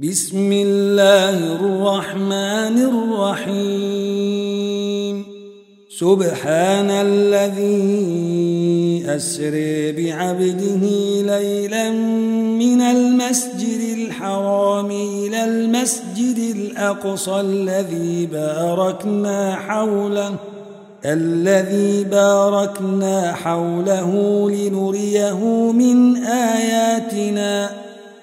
بسم الله الرحمن الرحيم. سبحان الذي أسري بعبده ليلا من المسجد الحرام إلى المسجد الأقصى الذي باركنا حوله الذي باركنا حوله لنريه من آياتنا.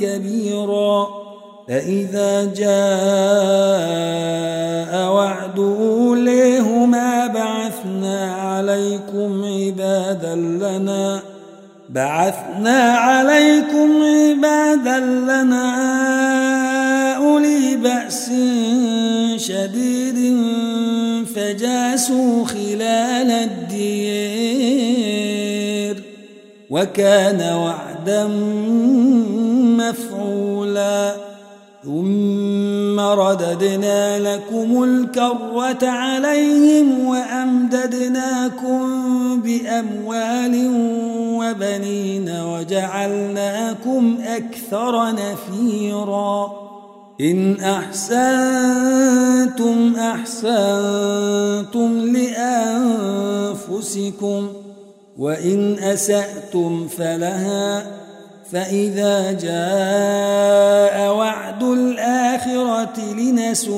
كبيرا. فإذا جاء وعد أوليهما بعثنا عليكم عبادا لنا. بعثنا عليكم عبادا لنا. أولي بأس شديد فجاسوا خلال الدير. وكان وعدا مفعولا. ثم رددنا لكم الكرة عليهم وأمددناكم بأموال وبنين وجعلناكم أكثر نفيراً. إن أحسنتم أحسنتم لأنفسكم. وإن أسأتم فلها فإذا جاء وعد الآخرة لنسوء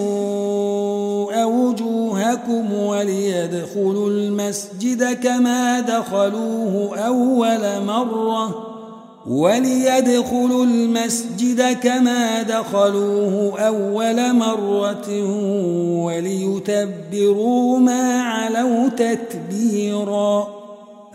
وجوهكم وليدخلوا المسجد كما دخلوه أول مرة وليدخلوا المسجد كما دخلوه أول مرة وليتبروا ما علوا تتبيرا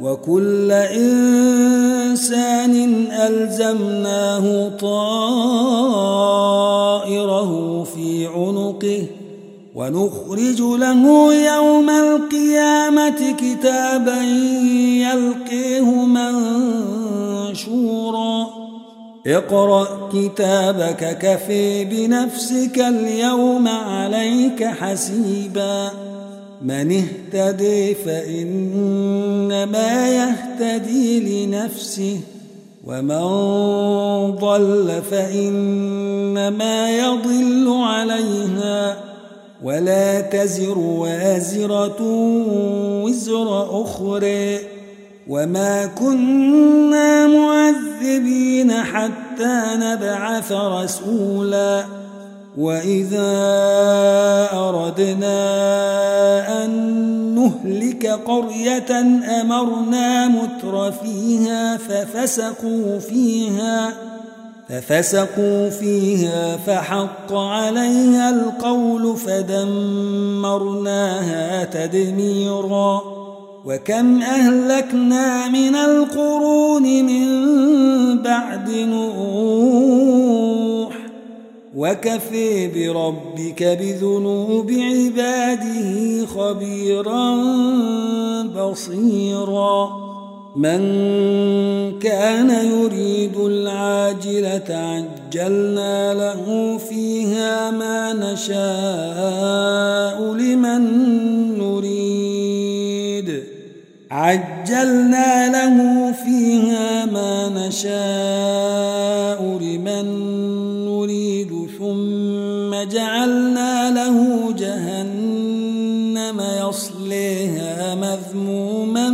وكل إنسان ألزمناه طائره في عنقه ونخرج له يوم القيامة كتابا يلقيه منشورا. اقرأ كتابك كفي بنفسك اليوم عليك حسيبا. من اهتدي فإنما يهتدي لنفسه ومن ضل فإنما يضل عليها. ولا تزر وازرة وزر أخرى. وما كنا معذبين حتى نبعث رسولا. وإذا أردنا أن نهلك قرية أمرنا متر فيها ففسقوا فيها ففسقوا فيها فحق عليها القول فدمرناها تدميرا وكم أهلكنا من القرون من بعد نوح وكفي بربك بذنوب عباده خبيرا بصيرا. من كان يريد العاجلة عجلنا له فيها ما نشاء لمن نريد. عجلنا له فيها ما نشاء ثم جعلنا له جهنم يصليها مذموما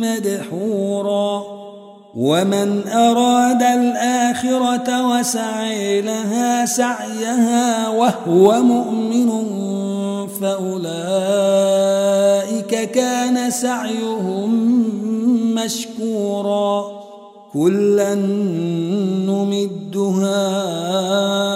مدحورا. ومن أراد الآخرة وسعي لها سعيها وهو مؤمن فأولئك كان سعيهم مشكورا. كلا نمد هؤلاء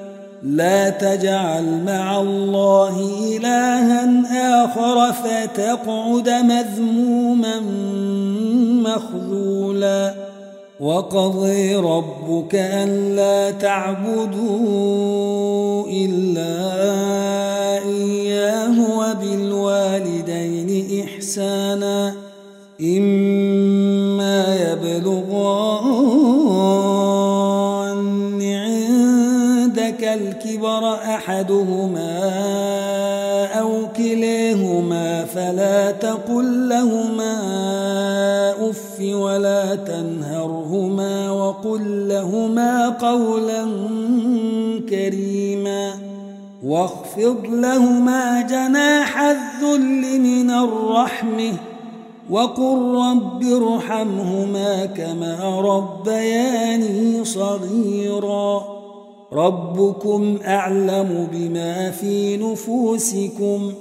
لا تجعل مع الله إلها آخر فتقعد مذموما مخذولا. وقضي ربك أن لا تعبدوا إلا إياه وبالوالدين إحسانا. إما الكبر أحدهما أو كليهما فلا تقل لهما أف ولا تنهرهما وقل لهما قولا كريما واخفض لهما جناح الذل من الرحمة وقل رب ارحمهما كما ربياني صغيرا ربكم أعلم بما في نفوسكم.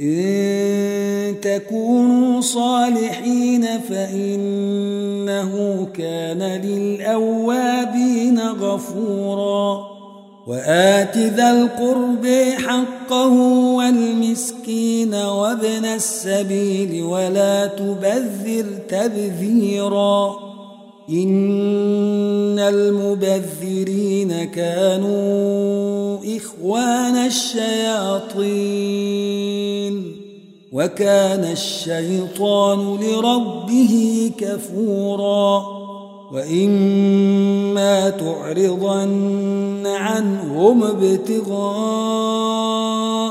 إن تكونوا صالحين فإنه كان للأوابين غفورا. وآت ذا القرب حقه والمسكين وابن السبيل ولا تبذر تبذيرا. إن المبذرين كانوا إخوان الشياطين وكان الشيطان لربه كفورا وإما تعرضن عنهم ابتغاء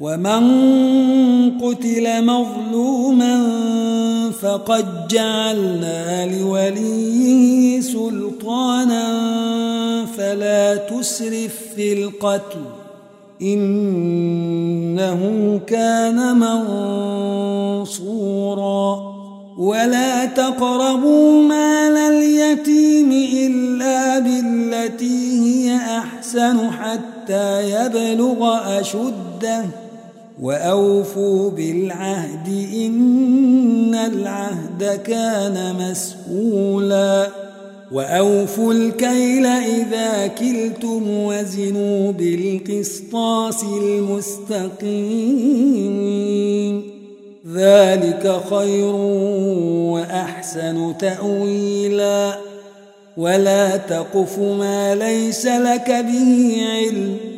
ومن قتل مظلوما فقد جعلنا لوليه سلطانا فلا تسرف في القتل إنه كان منصورا ولا تقربوا مال اليتيم إلا بالتي هي أحسن حتى يبلغ أشده وأوفوا بالعهد إن العهد كان مسؤولا وأوفوا الكيل إذا كلتم وزنوا بالقسطاس المستقيم ذلك خير وأحسن تأويلا ولا تقف ما ليس لك به علم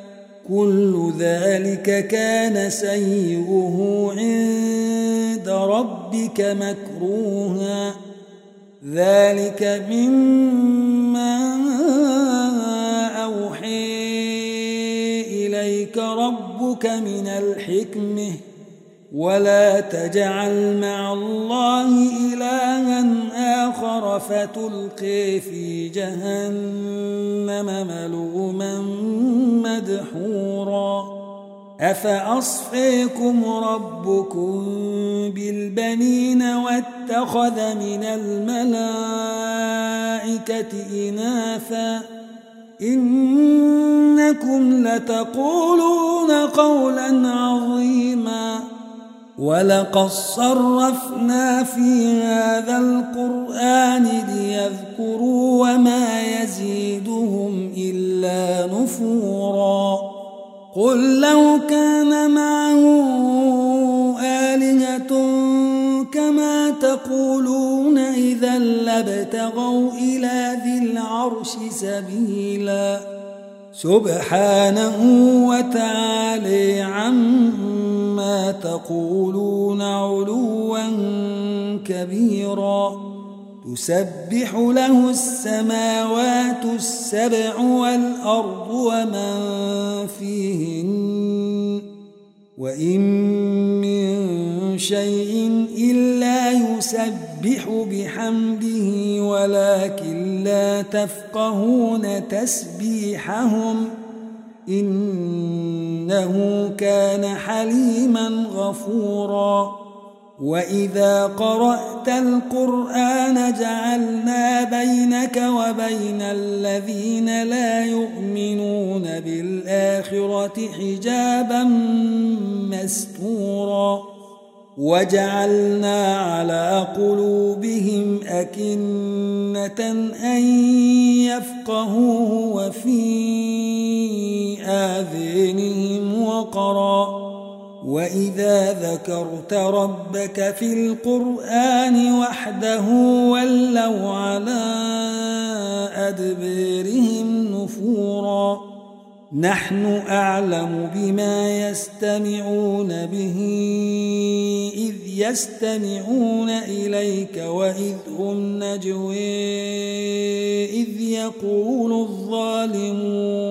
كل ذلك كان سيئه عند ربك مكروها. ذلك مما أوحي إليك ربك من الحكمه ولا تجعل مع الله إلها آخر فتلقي في جهنم ملوما. مدحورا. أفأصفيكم ربكم بالبنين واتخذ من الملائكة إناثا؟ إنكم لتقولون قولا عظيما. ولقد صرفنا في هذا القرآن ليذكروا وما يزيدهم إلا نفورا قل لو كان معه آلهة كما تقولون إذا لابتغوا إلى ذي العرش سبيلا سبحانه وتعالى عما تقولون علوا كبيرا. تسبح له السماوات السبع والأرض ومن فيهن. وإن من شيء إلا يسبح بحمده ولكن لا تفقهون تسبيحهم. إنه كان حليما غفوراً. وإذا قرأت القرآن جعلنا بينك وبين الذين لا يؤمنون بالآخرة حجابا مستورا. وجعلنا على قلوبهم أكنة أن يفقهوه وقرا وإذا ذكرت ربك في القرآن وحده ولوا على أدبيرهم نفورا نحن أعلم بما يستمعون به إذ يستمعون إليك وإذ هم نجوي إذ يقول الظالمون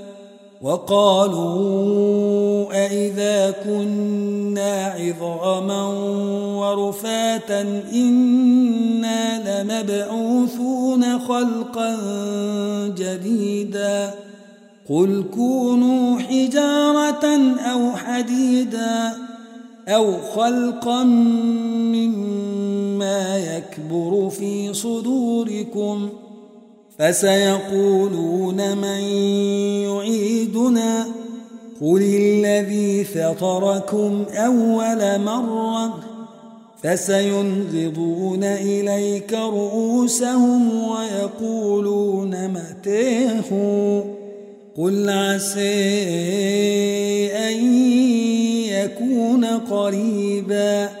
وقالوا أئذا كنا عظاما ورفاتا إنا لمبعوثون خلقا جديدا قل كونوا حجارة أو حديدا أو خلقا مما يكبر في صدوركم فسيقولون من يعيدنا؟ قل الذي فطركم أول مرة فسينغضون إليك رؤوسهم ويقولون متيه قل عسى أن يكون قريبا.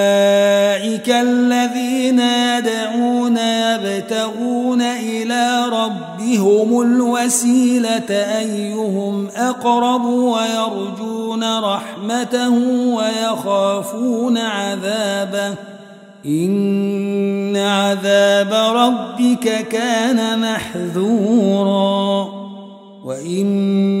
ربهم الوسيلة أيهم أقرب ويرجون رحمته ويخافون عذابه. إن عذاب ربك كان محذورا. وإن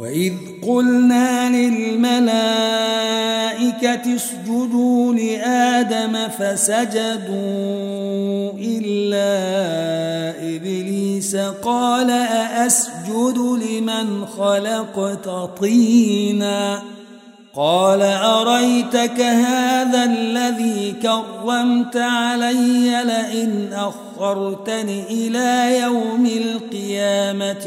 وإذ قلنا للملائكة اسجدوا لآدم فسجدوا إلا إبليس قال أأسجد لمن خلقت طيناً قال أريتك هذا الذي كرمت علي لئن أخرتني إلى يوم القيامة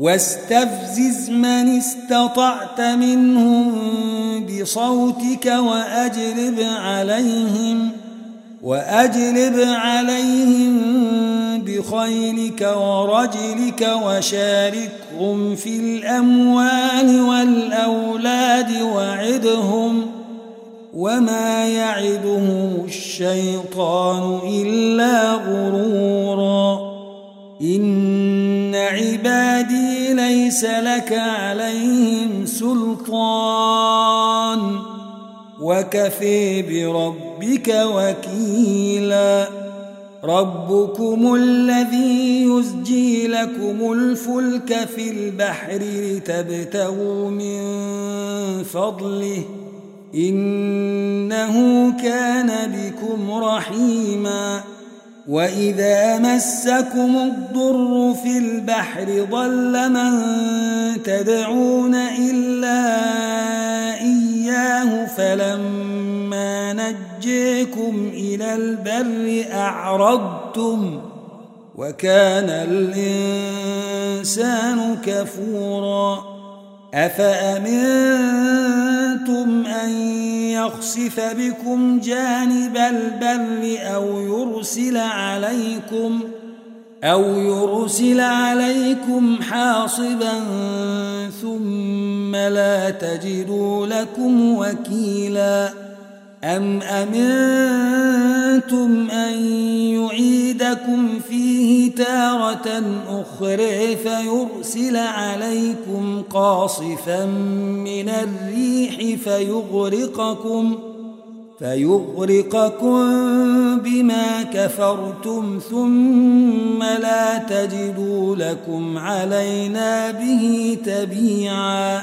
واستفزز من استطعت منهم بصوتك وأجلب عليهم وأجلب عليهم بخيلك ورجلك وشاركهم في الأموال والأولاد وعدهم وما يعدهم الشيطان إلا غرورا. إن عبادي ليس لك عليهم سلطان. وكفي بربك وكيلا. ربكم الذي يزجي لكم الفلك في البحر لتبتغوا من فضله. إنه كان بكم رحيما. وإذا مسكم الضر في البحر ضل من تدعون إلا إياه فلما نجيكم إلى البر أعرضتم وكان الإنسان كفورا أفأمنتم أن يخسف بكم جانب البر أو يرسل عليكم ۖ أو يرسل عليكم حاصبا ثم لا تجدوا لكم وكيلا أم أمنتم أن يعيدكم فيه تارة أخرى فيرسل عليكم قاصفا من الريح فيغرقكم ۖ فيغرقكم بما كفرتم ثم لا تجدوا لكم علينا به تبيعا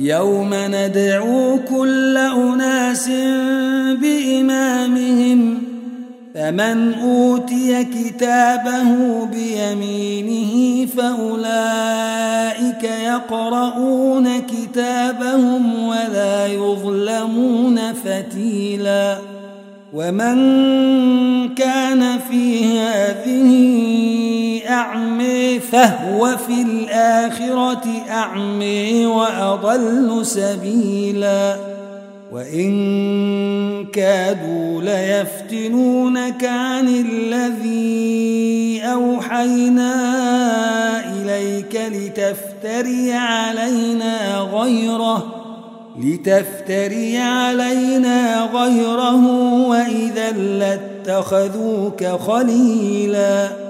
يوم ندعو كل أناس بإمامهم فمن أوتي كتابه بيمينه فأولئك يقرؤون كتابهم ولا يظلمون فتيلا. ومن كان في هذه أعمي فهو في الآخرة أعمي وأضل سبيلا. وإن كادوا ليفتنونك عن الذي أوحينا إليك لتفتري علينا غيره لتفتري علينا غيره وإذا لاتخذوك خليلا.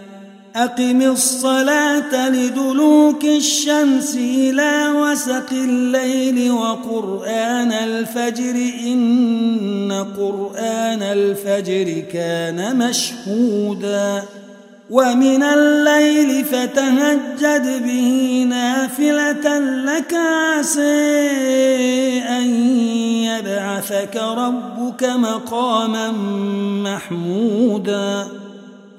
أقم الصلاة لدلوك الشمس إلى وسق الليل وقرآن الفجر. إن قرآن الفجر كان مشهودا. ومن الليل فتهجد به نافلة لك عسى أن يبعثك ربك مقاما محمودا.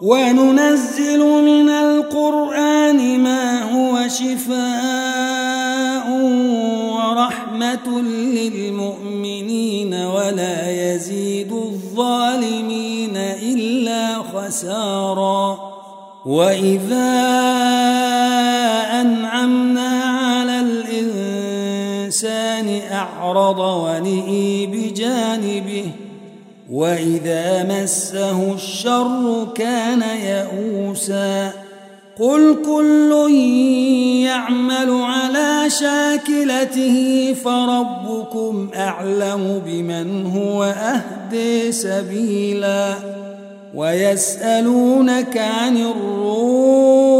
وننزل من القرآن ما هو شفاء ورحمة للمؤمنين ولا يزيد الظالمين إلا خسارا وإذا أنعمنا على الإنسان أعرض ونئي بجانبه وإذا مسه الشر كان يئوسا قل كل يعمل على شاكلته فربكم أعلم بمن هو أهدي سبيلا ويسألونك عن الروح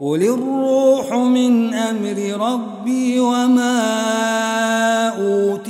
قل الروح من أمر ربي وما أوتيتم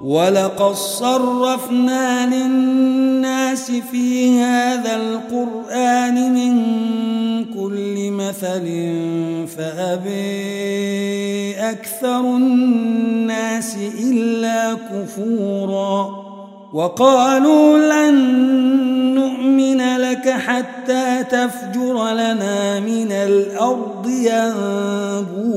ولقد صرفنا للناس في هذا القرآن من كل مثل فأبي أكثر الناس إلا كفورا وقالوا لن نؤمن لك حتى تفجر لنا من الأرض ينبوعا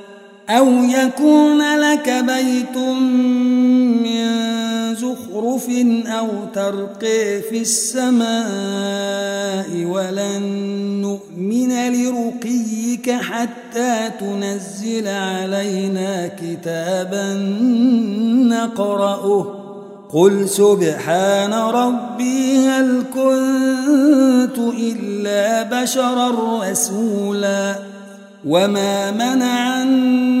أو يكون لك بيت من زخرف أو ترقي في السماء ولن نؤمن لرقيك حتى تنزل علينا كتابا نقرأه قل سبحان ربي هل كنت إلا بشرا رسولا وما منع الناس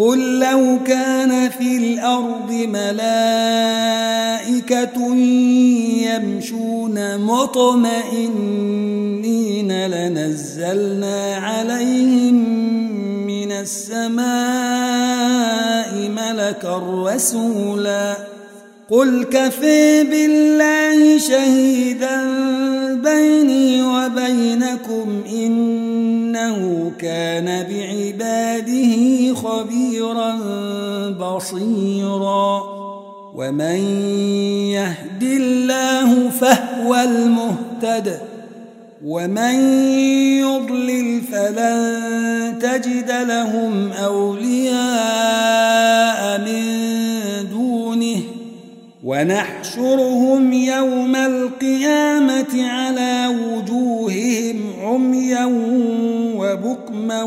قل لو كان في الأرض ملائكة يمشون مطمئنين لنزلنا عليهم من السماء ملكا رسولا قل كفي بالله شهيدا بيني وبينكم إنه كان بعباده خبيرا بصيرا. ومن يهد الله فهو المهتد. ومن يضلل فلن تجد لهم أولياء. ونحشرهم يوم القيامة على وجوههم عميا وبكما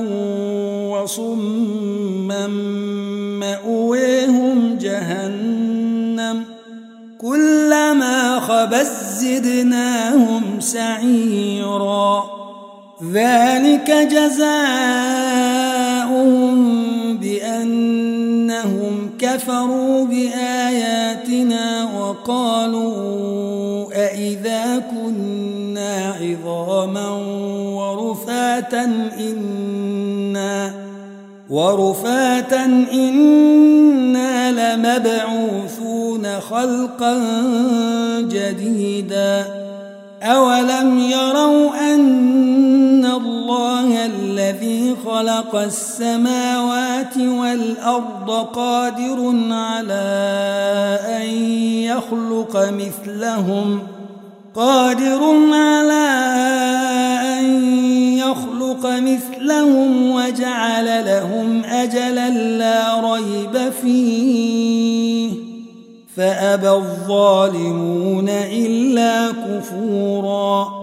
وصما مأويهم جهنم كلما خبت زدناهم سعيرا ذلك جزاؤهم بأنهم كفروا بآياتنا وقالوا أئذا كنا عظاما ورفاتا إنا ورفاتا إنا لمبعوثون خلقا جديدا أولم يروا أن الذي خلق السماوات والأرض قادر على أن يخلق مثلهم قادر على أن يخلق مثلهم وجعل لهم أجلا لا ريب فيه. فأبى الظالمون إلا كفورا.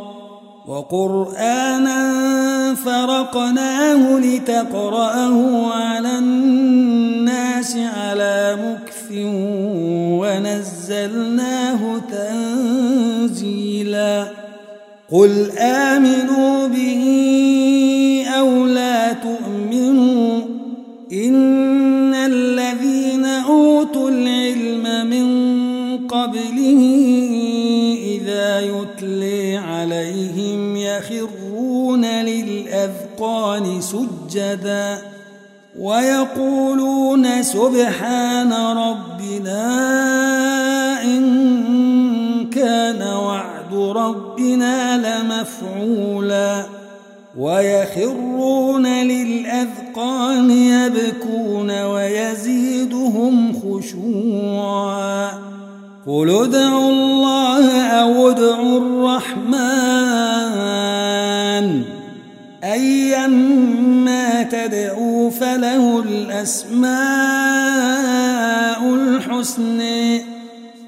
وقرآنا فرقناه لتقرأه على الناس على مكث ونزلناه تنزيلا. قل آمنوا به أو لا تؤمنوا إن الذين أوتوا العلم من قبله إذا يتلي يخرون للأذقان سجدا ويقولون سبحان ربنا إن كان وعد ربنا لمفعولا ويخرون للأذقان يبكون ويزيدهم خشوعا قل ادعوا الله أو ادعوا الرحمن الأسماء الحسنى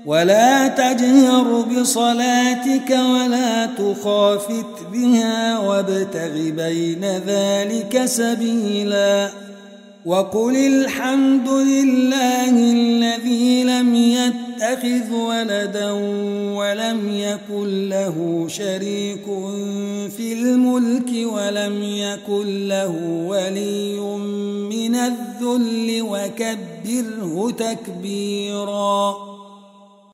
ولا تجهر بصلاتك ولا تخافت بها وابتغ بين ذلك سبيلا. وقل الحمد لله الذي لم يتخذ ولدا ولم يكن له شريك في الملك ولم يكن له ولي الذل وكبره تكبيراً